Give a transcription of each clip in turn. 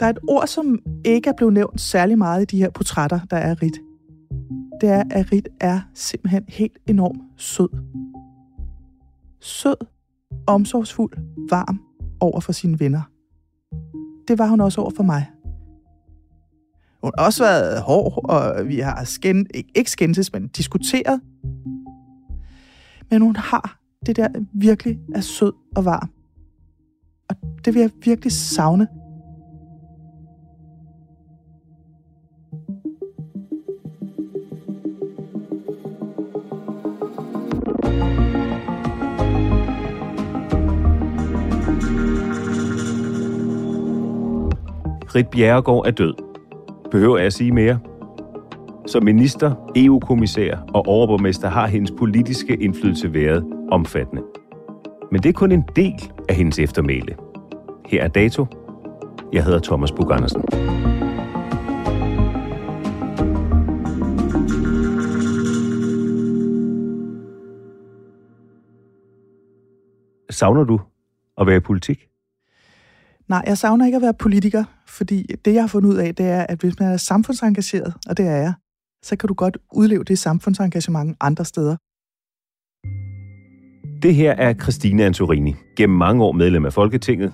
Der er et ord, som ikke er blevet nævnt særlig meget i de her portrætter, der er Rit. Det er, at Rit er simpelthen helt enormt sød. Sød, omsorgsfuld, varm over for sine venner. Det var hun også over for mig. Hun har også været hård, og vi har skænd, ikke skændtes, men diskuteret. Men hun har det der virkelig er sød og varm. Og det vil jeg virkelig savne Rit Bjerregaard er død. Behøver jeg at sige mere? Som minister, EU-kommissær og overborgmester har hendes politiske indflydelse været omfattende. Men det er kun en del af hendes eftermæle. Her er dato. Jeg hedder Thomas Bug Andersen. Savner du at være i politik? Nej, jeg savner ikke at være politiker, fordi det, jeg har fundet ud af, det er, at hvis man er samfundsengageret, og det er jeg, så kan du godt udleve det samfundsengagement andre steder. Det her er Christine Antorini, gennem mange år medlem af Folketinget.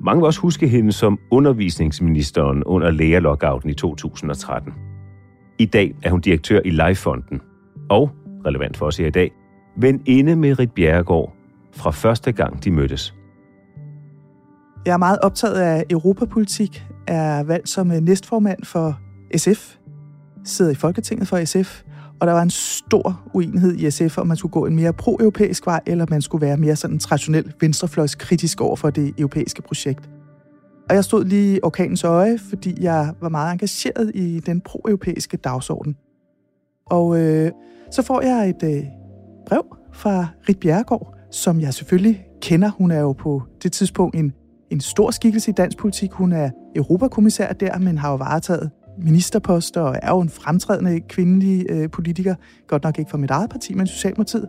Mange vil også huske hende som undervisningsministeren under lærerlockouten i 2013. I dag er hun direktør i Lifefonden, og, relevant for os her i dag, inde med Rit Bjerregaard fra første gang de mødtes. Jeg er meget optaget af europapolitik, er valgt som øh, næstformand for SF, sidder i Folketinget for SF, og der var en stor uenighed i SF, om man skulle gå en mere pro-europæisk vej, eller man skulle være mere sådan traditionel venstrefløjs kritisk over for det europæiske projekt. Og jeg stod lige i orkanens øje, fordi jeg var meget engageret i den pro-europæiske dagsorden. Og øh, så får jeg et øh, brev fra Rit Bjerregaard, som jeg selvfølgelig kender. Hun er jo på det tidspunkt en en stor skikkelse i dansk politik. Hun er europakommissær der, men har jo varetaget ministerposter og er jo en fremtrædende kvindelig øh, politiker. Godt nok ikke for mit eget parti, men Socialdemokratiet.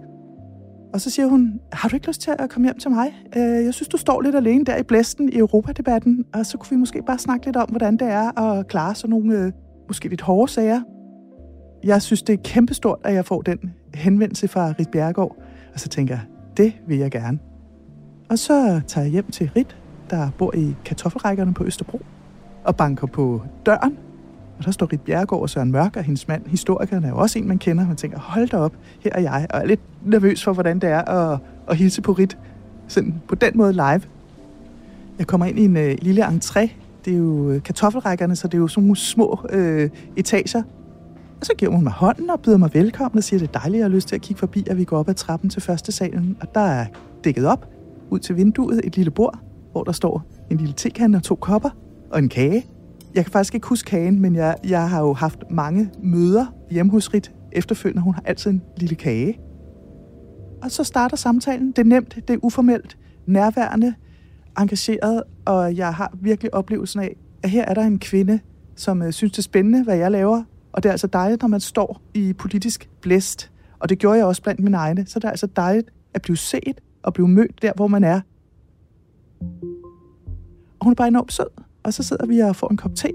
Og så siger hun, har du ikke lyst til at komme hjem til mig? Øh, jeg synes, du står lidt alene der i blæsten i Europadebatten, og så kunne vi måske bare snakke lidt om, hvordan det er at klare sådan nogle øh, måske lidt hårde sager. Jeg synes, det er kæmpestort, at jeg får den henvendelse fra Rit Bjergård, og så tænker jeg, det vil jeg gerne. Og så tager jeg hjem til Rit, der bor i kartoffelrækkerne på Østerbro, og banker på døren. Og der står Rit Bjergård og Søren Mørk og hendes mand. Historikeren er jo også en, man kender. Man tænker, hold da op, her er jeg. Og er lidt nervøs for, hvordan det er at, at hilse på Rit sådan på den måde live. Jeg kommer ind i en øh, lille entré. Det er jo øh, kartoffelrækkerne, så det er jo sådan nogle små øh, etager. Og så giver hun mig hånden og byder mig velkommen og siger, det er dejligt, jeg har lyst til at kigge forbi, at vi går op ad trappen til første salen. Og der er dækket op ud til vinduet et lille bord, hvor der står en lille tekande og to kopper og en kage. Jeg kan faktisk ikke huske kagen, men jeg, jeg har jo haft mange møder hjemme hos Rit efterfølgende. Hun har altid en lille kage. Og så starter samtalen. Det er nemt, det er uformelt, nærværende, engageret, og jeg har virkelig oplevelsen af, at her er der en kvinde, som øh, synes, det er spændende, hvad jeg laver. Og det er altså dejligt, når man står i politisk blæst. Og det gjorde jeg også blandt mine egne. Så det er altså dejligt at blive set og blive mødt der, hvor man er. Og hun er bare enormt sød. Og så sidder vi og får en kop te,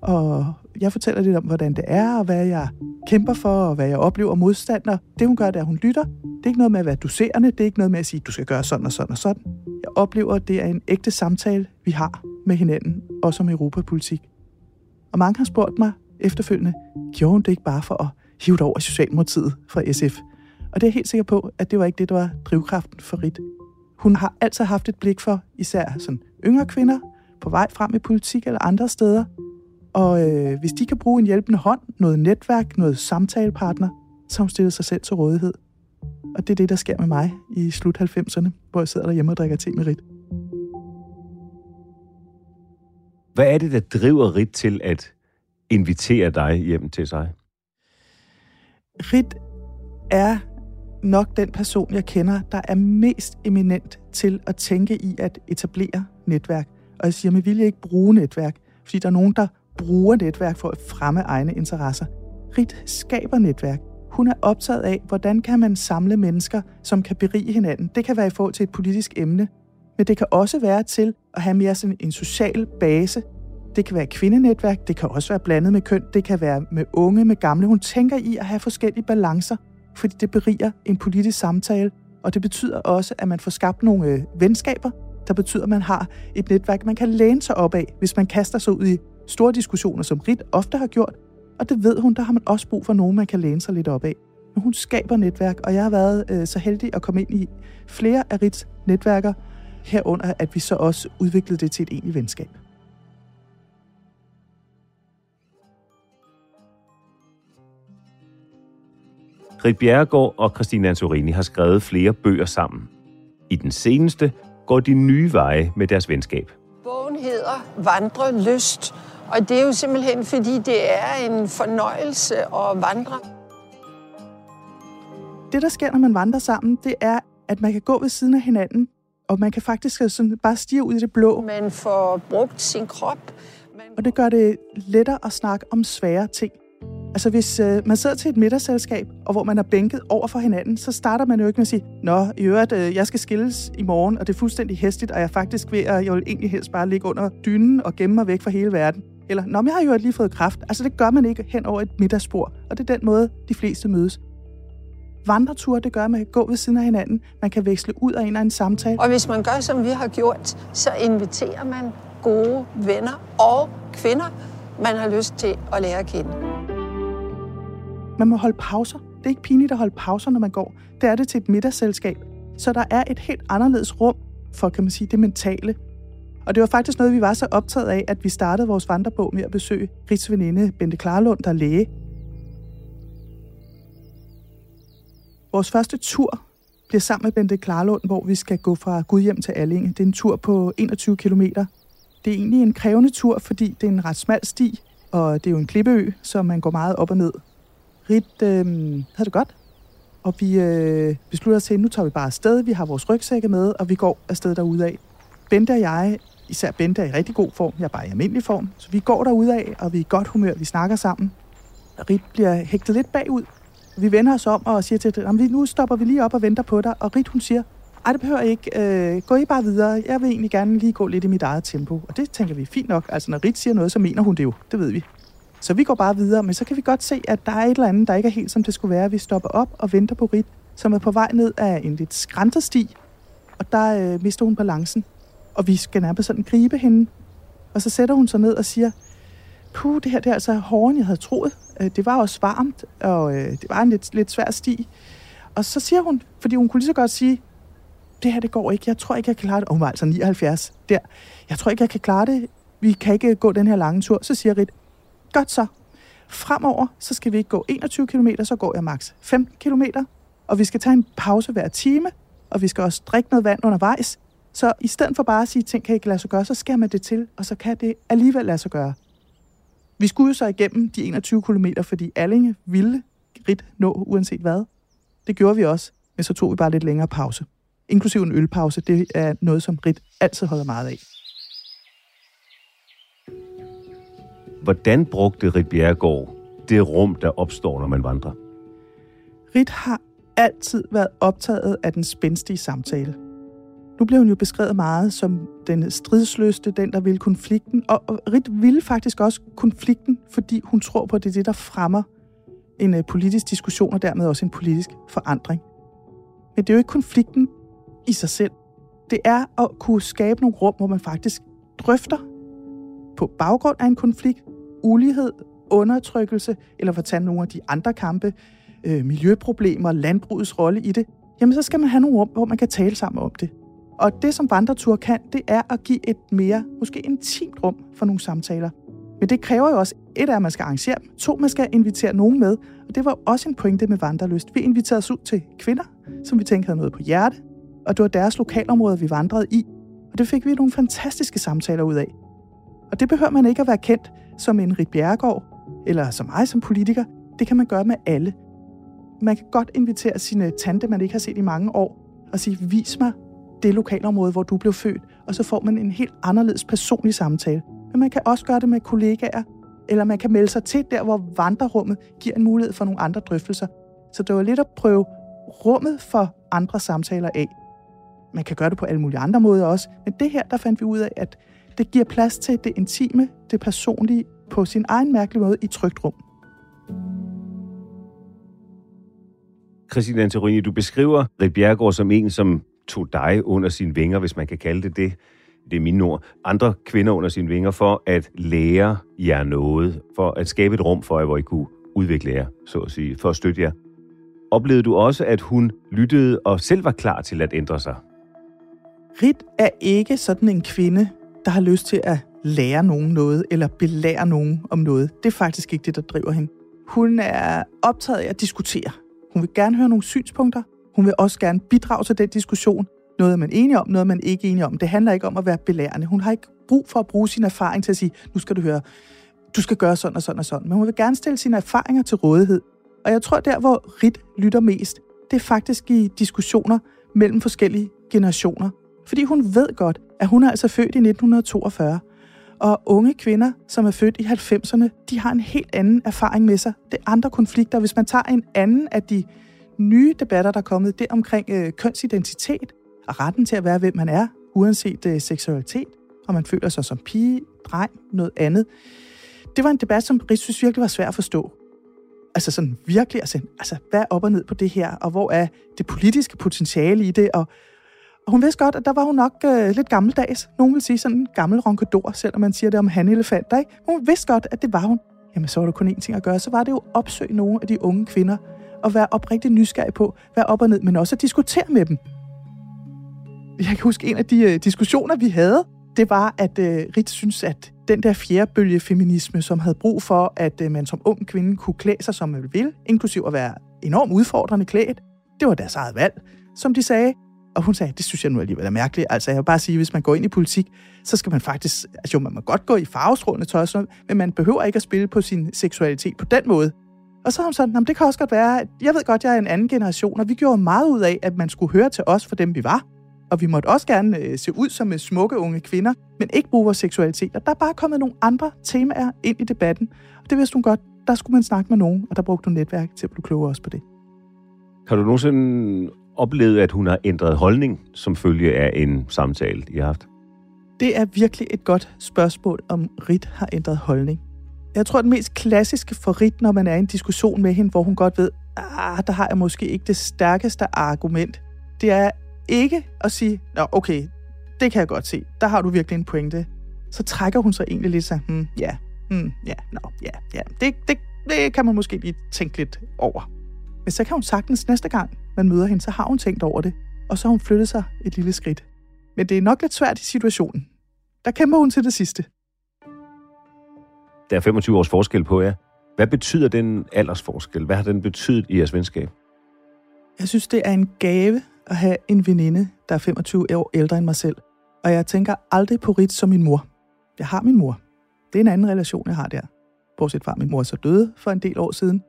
og jeg fortæller lidt om, hvordan det er, og hvad jeg kæmper for, og hvad jeg oplever modstander. Det, hun gør, det er, at hun lytter. Det er ikke noget med at være doserende. Det er ikke noget med at sige, du skal gøre sådan og sådan og sådan. Jeg oplever, at det er en ægte samtale, vi har med hinanden, også om europapolitik. Og mange har spurgt mig efterfølgende, gjorde hun det ikke bare for at hive det over Socialdemokratiet fra SF? Og det er jeg helt sikker på, at det var ikke det, der var drivkraften for Rit. Hun har altid haft et blik for især sådan yngre kvinder på vej frem i politik eller andre steder. Og øh, hvis de kan bruge en hjælpende hånd, noget netværk, noget samtalepartner, så har hun stillet sig selv til rådighed. Og det er det, der sker med mig i slut 90'erne, hvor jeg sidder derhjemme og drikker te med Rit. Hvad er det, der driver Rit til at invitere dig hjem til sig? Rit er nok den person, jeg kender, der er mest eminent til at tænke i at etablere netværk. Og jeg siger med vilje ikke bruge netværk, fordi der er nogen, der bruger netværk for at fremme egne interesser. Rit skaber netværk. Hun er optaget af, hvordan kan man samle mennesker, som kan berige hinanden. Det kan være i forhold til et politisk emne, men det kan også være til at have mere sådan en social base. Det kan være kvindenetværk, det kan også være blandet med køn, det kan være med unge, med gamle. Hun tænker i at have forskellige balancer, fordi det beriger en politisk samtale, og det betyder også, at man får skabt nogle øh, venskaber, der betyder, at man har et netværk, man kan læne sig op af, hvis man kaster sig ud i store diskussioner, som Rit ofte har gjort. Og det ved hun, der har man også brug for nogen, man kan læne sig lidt op af. Men hun skaber netværk, og jeg har været øh, så heldig at komme ind i flere af Rits netværker, herunder at vi så også udviklede det til et egentligt venskab. Rit Bjerregaard og Christine Antorini har skrevet flere bøger sammen. I den seneste går de nye veje med deres venskab. Bogen hedder Vandre Lyst, og det er jo simpelthen, fordi det er en fornøjelse at vandre. Det, der sker, når man vandrer sammen, det er, at man kan gå ved siden af hinanden, og man kan faktisk sådan bare stige ud i det blå. Man får brugt sin krop. Man... Og det gør det lettere at snakke om svære ting. Altså hvis øh, man sidder til et middagsselskab, og hvor man er bænket over for hinanden, så starter man jo ikke med at sige, Nå, i øvrigt, øh, jeg skal skilles i morgen, og det er fuldstændig hæstigt, og jeg er faktisk ved at, jeg vil egentlig helst bare ligge under dynen og gemme mig væk fra hele verden. Eller, Nå, men jeg har jo lige fået kraft. Altså det gør man ikke hen over et middagsbord, og det er den måde, de fleste mødes. Vandreture, det gør, at man kan gå ved siden af hinanden. Man kan veksle ud af en af en samtale. Og hvis man gør, som vi har gjort, så inviterer man gode venner og kvinder, man har lyst til at lære at kende. Man må holde pauser. Det er ikke pinligt at holde pauser, når man går. Det er det til et middagsselskab. Så der er et helt anderledes rum for, kan man sige, det mentale. Og det var faktisk noget, vi var så optaget af, at vi startede vores vandrebog med at besøge rigsveninde Bente Klarlund, der er læge. Vores første tur bliver sammen med Bente Klarlund, hvor vi skal gå fra Gudhjem til Allinge. Det er en tur på 21 km. Det er egentlig en krævende tur, fordi det er en ret smal sti, og det er jo en klippeø, så man går meget op og ned. Rit øh, havde det godt, og vi øh, beslutter os til, at nu tager vi bare afsted. Vi har vores rygsække med, og vi går afsted derudad. Bente og jeg, især Bente er i rigtig god form, jeg er bare i almindelig form, så vi går derudad, og vi er i godt humør, vi snakker sammen. Rit bliver hægtet lidt bagud. Vi vender os om og siger til det, nu stopper vi lige op og venter på dig, og Rit hun siger, ej, det behøver I ikke. Øh, gå I bare videre. Jeg vil egentlig gerne lige gå lidt i mit eget tempo. Og det tænker vi fint nok. Altså, når Rit siger noget, så mener hun det jo. Det ved vi. Så vi går bare videre, men så kan vi godt se, at der er et eller andet, der ikke er helt som det skulle være. Vi stopper op og venter på Rit, som er på vej ned af en lidt skræntersti, og der øh, mister hun balancen. Og vi skal nærmest sådan gribe hende. Og så sætter hun sig ned og siger, puh, det her det er altså hårdere, end jeg havde troet. Øh, det var også varmt, og øh, det var en lidt, lidt svær sti. Og så siger hun, fordi hun kunne lige så godt sige, det her det går ikke, jeg tror ikke, jeg kan klare det. Og hun var altså 79 der. Jeg tror ikke, jeg kan klare det. Vi kan ikke gå den her lange tur. Så siger Rit, Godt så. Fremover, så skal vi ikke gå 21 km, så går jeg maks 15 km, og vi skal tage en pause hver time, og vi skal også drikke noget vand undervejs. Så i stedet for bare at sige, ting kan ikke lade sig gøre, så skærer man det til, og så kan det alligevel lade sig gøre. Vi skulle jo så igennem de 21 km, fordi Allinge ville rigt nå, uanset hvad. Det gjorde vi også, men så tog vi bare lidt længere pause. Inklusiv en ølpause, det er noget, som Rit altid holder meget af. Hvordan brugte Rit Bjerregaard det rum, der opstår, når man vandrer? Rit har altid været optaget af den spændstige samtale. Nu blev hun jo beskrevet meget som den stridsløste, den der vil konflikten, og Rit ville faktisk også konflikten, fordi hun tror på, at det er det, der fremmer en øh, politisk diskussion og dermed også en politisk forandring. Men det er jo ikke konflikten i sig selv. Det er at kunne skabe nogle rum, hvor man faktisk drøfter på baggrund af en konflikt, ulighed, undertrykkelse, eller for at tage nogle af de andre kampe, øh, miljøproblemer, landbrugets rolle i det, jamen så skal man have nogle rum, hvor man kan tale sammen om det. Og det, som vandretur kan, det er at give et mere, måske intimt rum for nogle samtaler. Men det kræver jo også, et er, at man skal arrangere dem, to, man skal invitere nogen med. Og det var også en pointe med Vandrelyst. Vi inviterede os ud til kvinder, som vi tænkte havde noget på hjerte, og det var deres lokalområde, vi vandrede i. Og det fik vi nogle fantastiske samtaler ud af. Og det behøver man ikke at være kendt som en Rit Bjerregaard, eller som mig som politiker. Det kan man gøre med alle. Man kan godt invitere sine øh, tante, man ikke har set i mange år, og sige, vis mig det lokalområde, hvor du blev født, og så får man en helt anderledes personlig samtale. Men man kan også gøre det med kollegaer, eller man kan melde sig til der, hvor vandrerummet giver en mulighed for nogle andre drøftelser. Så det var lidt at prøve rummet for andre samtaler af. Man kan gøre det på alle mulige andre måder også, men det her, der fandt vi ud af, at det giver plads til det intime, det personlige, på sin egen mærkelige måde i trygt rum. Christine Antorini, du beskriver Rit Bjergård som en, som tog dig under sine vinger, hvis man kan kalde det det. Det er mine ord. Andre kvinder under sine vinger for at lære jer noget, for at skabe et rum for jer, hvor I kunne udvikle jer, så at sige, for at støtte jer. Oplevede du også, at hun lyttede og selv var klar til at ændre sig? Rit er ikke sådan en kvinde, der har lyst til at lære nogen noget, eller belære nogen om noget. Det er faktisk ikke det, der driver hende. Hun er optaget af at diskutere. Hun vil gerne høre nogle synspunkter. Hun vil også gerne bidrage til den diskussion. Noget er man enig om, noget er man ikke enig om. Det handler ikke om at være belærende. Hun har ikke brug for at bruge sin erfaring til at sige, nu skal du høre, du skal gøre sådan og sådan og sådan. Men hun vil gerne stille sine erfaringer til rådighed. Og jeg tror, der hvor Rit lytter mest, det er faktisk i diskussioner mellem forskellige generationer. Fordi hun ved godt, at hun er altså født i 1942. Og unge kvinder, som er født i 90'erne, de har en helt anden erfaring med sig. Det er andre konflikter. Hvis man tager en anden af de nye debatter, der er kommet, det omkring øh, kønsidentitet og retten til at være, hvem man er, uanset øh, seksualitet, og man føler sig som pige, dreng, noget andet. Det var en debat, som Ries synes virkelig var svær at forstå. Altså sådan virkelig, at altså, altså hvad er op og ned på det her, og hvor er det politiske potentiale i det, og hun vidste godt, at der var hun nok øh, lidt gammeldags. Nogen vil sige sådan en gammel ronkedor, selvom man siger det om hanelefanter, ikke? Hun vidste godt, at det var hun. Jamen, så var der kun én ting at gøre. Så var det jo at opsøge nogle af de unge kvinder, og være oprigtigt nysgerrig på, hvad op og ned, men også at diskutere med dem. Jeg kan huske en af de øh, diskussioner, vi havde, det var, at øh, Rit synes, at den der fjerde bølge feminisme, som havde brug for, at øh, man som ung kvinde kunne klæde sig, som man ville, inklusiv at være enormt udfordrende klædt, det var deres eget valg. Som de sagde, og hun sagde, det synes jeg nu alligevel er mærkeligt. Altså, jeg vil bare sige, hvis man går ind i politik, så skal man faktisk... Altså, jo, man må godt gå i farvestrålende tøj, men man behøver ikke at spille på sin seksualitet på den måde. Og så har hun sådan, det kan også godt være, at jeg ved godt, jeg er en anden generation, og vi gjorde meget ud af, at man skulle høre til os for dem, vi var. Og vi måtte også gerne øh, se ud som øh, smukke unge kvinder, men ikke bruge vores seksualitet. Og der er bare kommet nogle andre temaer ind i debatten. Og det vidste hun godt, der skulle man snakke med nogen, og der brugte hun netværk til at blive klogere også på det. Har du nogensinde oplevet, at hun har ændret holdning som følge af en samtale, I har haft? Det er virkelig et godt spørgsmål, om Rit har ændret holdning. Jeg tror, det mest klassiske for Rit, når man er i en diskussion med hende, hvor hun godt ved, ah, der har jeg måske ikke det stærkeste argument, det er ikke at sige, Nå, okay, det kan jeg godt se, der har du virkelig en pointe. Så trækker hun sig egentlig lidt så, hmm, ja, hmm, ja, nå, ja, ja, det, det, det kan man måske lige tænke lidt over. Men så kan hun sagtens næste gang, man møder hende, så har hun tænkt over det, og så har hun flyttet sig et lille skridt. Men det er nok lidt svært i situationen. Der kæmper hun til det sidste. Der er 25 års forskel på jer. Hvad betyder den aldersforskel? Hvad har den betydet i jeres venskab? Jeg synes, det er en gave at have en veninde, der er 25 år ældre end mig selv. Og jeg tænker aldrig på Rit som min mor. Jeg har min mor. Det er en anden relation, jeg har der. Bortset fra, at min mor er så døde for en del år siden.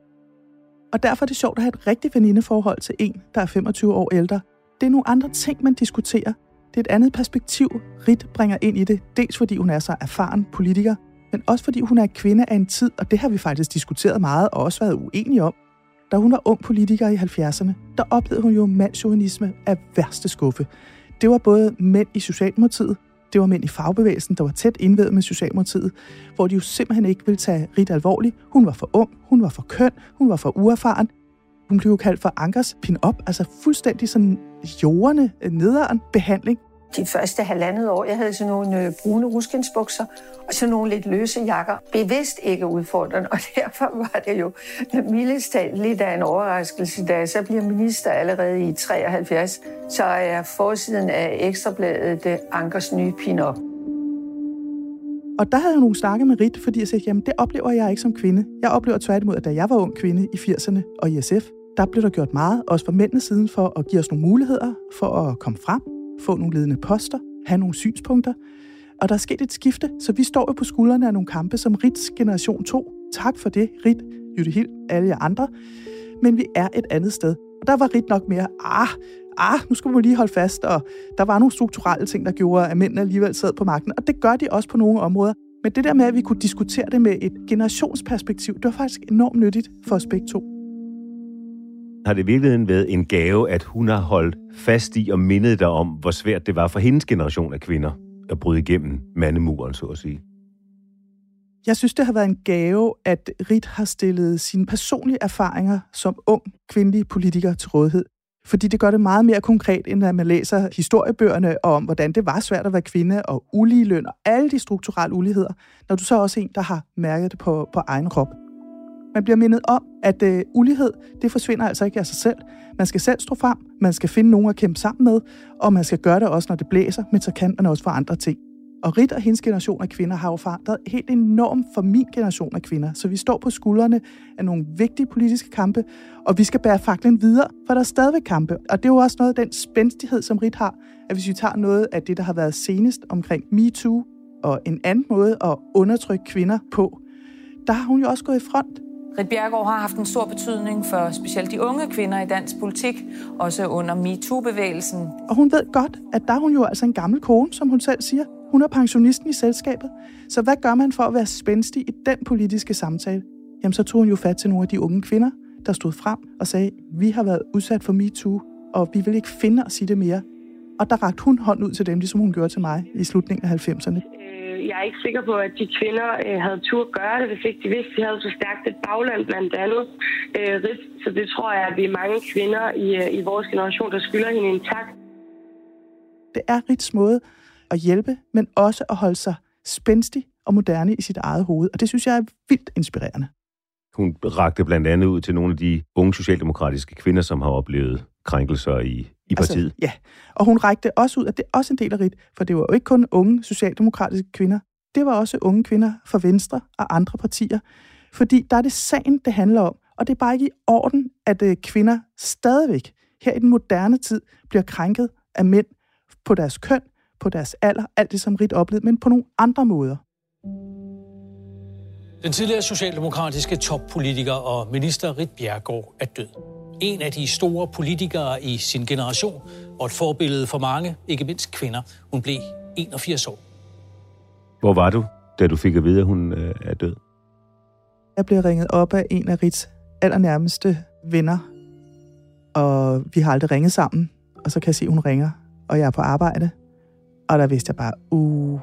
Og derfor er det sjovt at have et rigtigt venindeforhold til en, der er 25 år ældre. Det er nogle andre ting, man diskuterer. Det er et andet perspektiv, Rit bringer ind i det. Dels fordi hun er så erfaren politiker, men også fordi hun er kvinde af en tid, og det har vi faktisk diskuteret meget og også været uenige om. Da hun var ung politiker i 70'erne, der oplevede hun jo mandsjovinisme af værste skuffe. Det var både mænd i Socialdemokratiet, det var mænd i fagbevægelsen, der var tæt indvedet med Socialdemokratiet, hvor de jo simpelthen ikke ville tage Rit alvorligt. Hun var for ung, hun var for køn, hun var for uerfaren. Hun blev jo kaldt for Ankers pin-up, altså fuldstændig sådan jordende, nederen behandling de første halvandet år. Jeg havde sådan nogle øh, brune ruskensbukser og sådan nogle lidt løse jakker. Bevidst ikke udfordrende, og derfor var det jo mildest lidt af en overraskelse, da jeg så bliver minister allerede i 73, så er forsiden af Ekstrabladet det Ankers nye pin-up. Og der havde jeg nogle snakke med Rit, fordi jeg sagde, jamen det oplever jeg ikke som kvinde. Jeg oplever tværtimod, at da jeg var ung kvinde i 80'erne og i SF, der blev der gjort meget, også fra mændenes siden, for at give os nogle muligheder for at komme frem, få nogle ledende poster, have nogle synspunkter. Og der er sket et skifte, så vi står jo på skuldrene af nogle kampe som Rits Generation 2. Tak for det, Rit, Jytte Hild, alle jer andre. Men vi er et andet sted. Og der var Rit nok mere, ah, ah, nu skal vi lige holde fast, og der var nogle strukturelle ting, der gjorde, at mændene alligevel sad på magten, og det gør de også på nogle områder. Men det der med, at vi kunne diskutere det med et generationsperspektiv, det var faktisk enormt nyttigt for os begge to har det i virkeligheden været en gave, at hun har holdt fast i og mindet dig om, hvor svært det var for hendes generation af kvinder at bryde igennem mandemuren, så at sige? Jeg synes, det har været en gave, at Rit har stillet sine personlige erfaringer som ung kvindelig politiker til rådighed. Fordi det gør det meget mere konkret, end at man læser historiebøgerne om, hvordan det var svært at være kvinde, og ulige løn og alle de strukturelle uligheder, når du så også er en, der har mærket det på, på egen krop. Man bliver mindet om, at øh, ulighed, det forsvinder altså ikke af sig selv. Man skal selv stå frem, man skal finde nogen at kæmpe sammen med, og man skal gøre det også, når det blæser, men så kan man også for andre ting. Og Rit og hendes generation af kvinder har jo forandret helt enormt for min generation af kvinder. Så vi står på skuldrene af nogle vigtige politiske kampe, og vi skal bære faklen videre, for der er stadigvæk kampe. Og det er jo også noget af den spændstighed, som Rit har, at hvis vi tager noget af det, der har været senest omkring MeToo, og en anden måde at undertrykke kvinder på, der har hun jo også gået i front. Rit Bjergård har haft en stor betydning for specielt de unge kvinder i dansk politik, også under MeToo-bevægelsen. Og hun ved godt, at der er hun jo altså en gammel kone, som hun selv siger. Hun er pensionisten i selskabet. Så hvad gør man for at være spændstig i den politiske samtale? Jamen, så tog hun jo fat til nogle af de unge kvinder, der stod frem og sagde, vi har været udsat for MeToo, og vi vil ikke finde os i det mere. Og der rakte hun hånden ud til dem, ligesom hun gjorde til mig i slutningen af 90'erne jeg er ikke sikker på, at de kvinder øh, havde tur at gøre det, hvis ikke de vidste, at de havde så stærkt et bagland blandt andet. Øh, så det tror jeg, at vi er mange kvinder i, øh, i vores generation, der skylder hende en tak. Det er Rits måde at hjælpe, men også at holde sig spændstig og moderne i sit eget hoved. Og det synes jeg er vildt inspirerende. Hun rakte blandt andet ud til nogle af de unge socialdemokratiske kvinder, som har oplevet krænkelser i, i altså, partiet. Altså, ja, og hun rækte også ud, at det er også en del af RIT, for det var jo ikke kun unge socialdemokratiske kvinder, det var også unge kvinder fra Venstre og andre partier. Fordi der er det sagen, det handler om, og det er bare ikke i orden, at øh, kvinder stadigvæk her i den moderne tid bliver krænket af mænd på deres køn, på deres alder, alt det som Rit oplevede, men på nogle andre måder. Den tidligere socialdemokratiske toppolitiker og minister Rit Bjergård er død en af de store politikere i sin generation, og et forbillede for mange, ikke mindst kvinder. Hun blev 81 år. Hvor var du, da du fik at vide, at hun øh, er død? Jeg blev ringet op af en af Rits allernærmeste venner, og vi har aldrig ringet sammen. Og så kan jeg se, at hun ringer, og jeg er på arbejde. Og der vidste jeg bare, uh,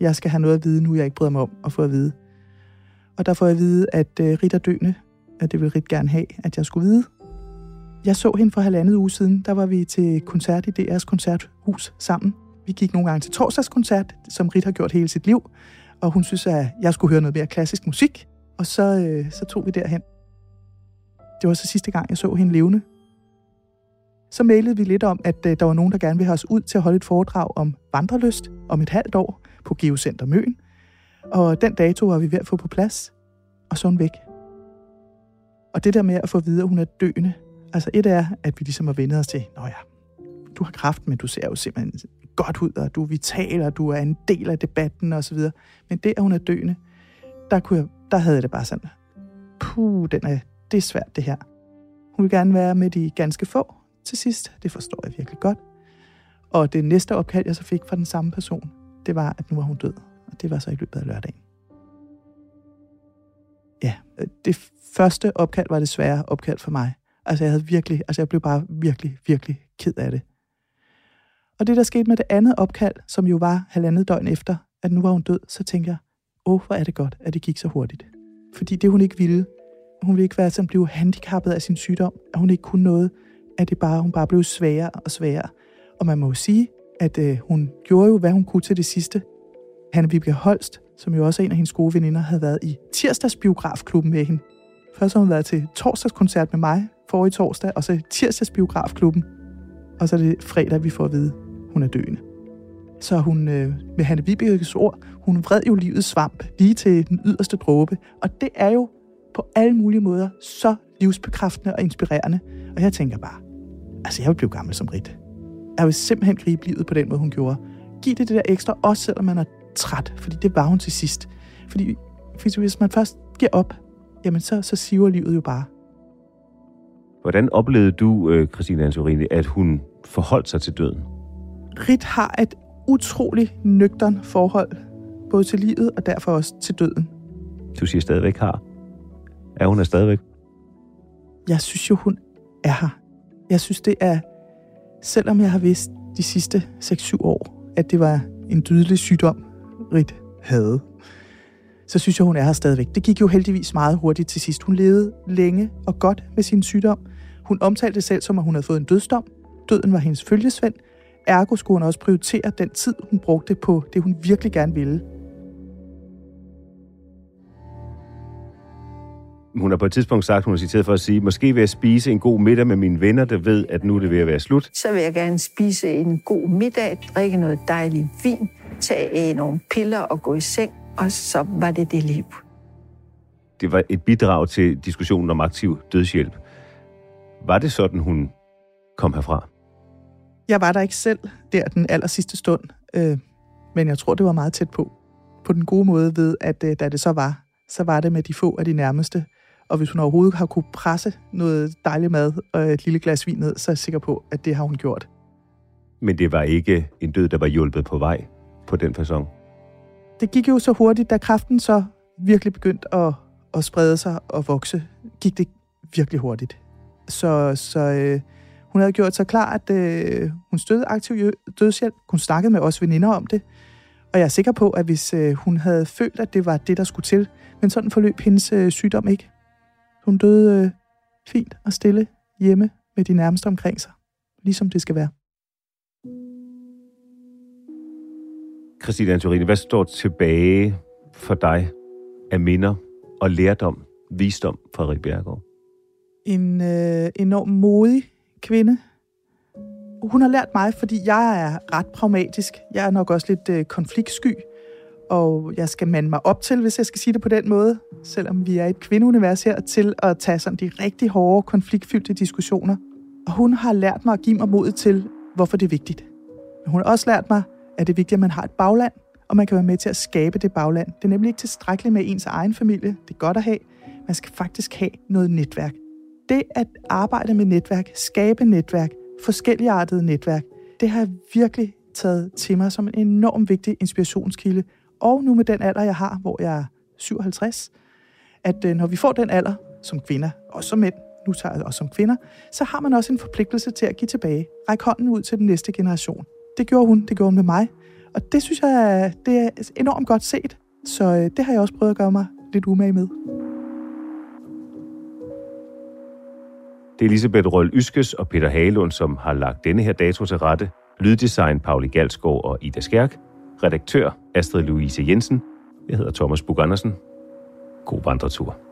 jeg skal have noget at vide nu, jeg ikke bryder mig om at få at vide. Og der får jeg at vide, at uh, Rit er døende, at det vil Rit gerne have, at jeg skulle vide. Jeg så hende for halvandet uge siden. Der var vi til koncert i DR's koncerthus sammen. Vi gik nogle gange til torsdagskoncert, som Rit har gjort hele sit liv. Og hun synes, at jeg skulle høre noget mere klassisk musik. Og så, øh, så tog vi derhen. Det var så sidste gang, jeg så hende levende. Så mailede vi lidt om, at øh, der var nogen, der gerne ville have os ud til at holde et foredrag om vandrelyst om et halvt år på Geocenter Møn. Og den dato var vi ved at få på plads, og så hun væk. Og det der med at få videre, at hun er døende, Altså et er, at vi ligesom har vendt os til, nå ja, du har kraft, men du ser jo simpelthen godt ud, og du er vital, og du er en del af debatten og så videre. Men det, at hun er døende, der, kunne jeg, der havde jeg det bare sådan, puh, den er, det er svært det her. Hun vil gerne være med de ganske få til sidst. Det forstår jeg virkelig godt. Og det næste opkald, jeg så fik fra den samme person, det var, at nu var hun død. Og det var så i løbet af lørdagen. Ja, øh, det første opkald var det svære opkald for mig. Altså, jeg havde virkelig, altså, jeg blev bare virkelig, virkelig ked af det. Og det, der skete med det andet opkald, som jo var halvandet døgn efter, at nu var hun død, så tænker jeg, åh, hvor er det godt, at det gik så hurtigt. Fordi det, hun ikke ville, hun ville ikke være sådan blive handicappet af sin sygdom, at hun ikke kunne noget, at det bare, hun bare blev sværere og sværere. Og man må jo sige, at øh, hun gjorde jo, hvad hun kunne til det sidste. Hanne Vibeke Holst, som jo også er en af hendes gode veninder, havde været i tirsdagsbiografklubben med hende. Først har hun været til torsdagskoncert med mig forrige torsdag, og så tirsdagsbiografklubben. Og så er det fredag, vi får at vide, hun er døende. Så hun, øh, med Hanne Vibekes ord, hun vred jo livets svamp lige til den yderste dråbe. Og det er jo på alle mulige måder så livsbekræftende og inspirerende. Og jeg tænker bare, altså jeg vil blive gammel som Rit. Jeg vil simpelthen gribe livet på den måde, hun gjorde. Giv det det der ekstra, også selvom man er træt, fordi det var hun til sidst. Fordi, fordi hvis man først giver op, jamen så, så siver livet jo bare. Hvordan oplevede du, øh, Christine Antorini, at hun forholdt sig til døden? Rit har et utrolig nøgtern forhold, både til livet og derfor også til døden. Du siger stadigvæk har. Er hun er stadigvæk? Jeg synes jo, hun er her. Jeg synes, det er, selvom jeg har vidst de sidste 6-7 år, at det var en dødelig sygdom, Rit havde, så synes jeg, hun er her stadigvæk. Det gik jo heldigvis meget hurtigt til sidst. Hun levede længe og godt med sin sygdom. Hun omtalte det selv som, at hun havde fået en dødsdom. Døden var hendes følgesvend. Ergo skulle hun også prioritere den tid, hun brugte på det, hun virkelig gerne ville. Hun har på et tidspunkt sagt, hun har citeret for at sige, måske vil jeg spise en god middag med mine venner, der ved, at nu er det ved at være slut. Så vil jeg gerne spise en god middag, drikke noget dejligt vin, tage nogle piller og gå i seng, og så var det det liv. Det var et bidrag til diskussionen om aktiv dødshjælp. Var det sådan, hun kom herfra? Jeg var der ikke selv der den aller sidste stund, øh, men jeg tror, det var meget tæt på. På den gode måde ved, at øh, da det så var, så var det med de få af de nærmeste. Og hvis hun overhovedet har kunne presse noget dejlig mad og et lille glas vin ned, så er jeg sikker på, at det har hun gjort. Men det var ikke en død, der var hjulpet på vej på den fasong? Det gik jo så hurtigt, da kraften så virkelig begyndte at, at sprede sig og vokse, gik det virkelig hurtigt. Så, så øh, hun havde gjort sig klar, at øh, hun støttede aktiv dødshjælp. Hun snakkede med os veninder om det. Og jeg er sikker på, at hvis øh, hun havde følt, at det var det, der skulle til, men sådan forløb hendes øh, sygdom ikke. Hun døde øh, fint og stille hjemme med de nærmeste omkring sig, ligesom det skal være. Christine Antorini, hvad står tilbage for dig af minder og lærdom, visdom fra Rik Bjergård? En øh, enorm modig kvinde. Hun har lært mig, fordi jeg er ret pragmatisk. Jeg er nok også lidt øh, konfliktsky, og jeg skal mande mig op til, hvis jeg skal sige det på den måde, selvom vi er et kvindeunivers her, til at tage sådan de rigtig hårde, konfliktfyldte diskussioner. Og hun har lært mig at give mig mod til, hvorfor det er vigtigt. Men hun har også lært mig, er det vigtigt, at man har et bagland, og man kan være med til at skabe det bagland. Det er nemlig ikke tilstrækkeligt med ens egen familie. Det er godt at have. Man skal faktisk have noget netværk. Det at arbejde med netværk, skabe netværk, forskelligartede netværk, det har jeg virkelig taget til mig som en enorm vigtig inspirationskilde. Og nu med den alder, jeg har, hvor jeg er 57, at øh, når vi får den alder som kvinder, og som mænd, nu tager jeg også som kvinder, så har man også en forpligtelse til at give tilbage. Række hånden ud til den næste generation. Det gjorde hun, det gjorde hun med mig. Og det synes jeg, det er enormt godt set. Så øh, det har jeg også prøvet at gøre mig lidt umage med. Det er Elisabeth Røl Yskes og Peter Halund, som har lagt denne her dato til rette. Lyddesign Pauli Galsgaard og Ida Skærk. Redaktør Astrid Louise Jensen. Jeg hedder Thomas Bug Andersen. God vandretur.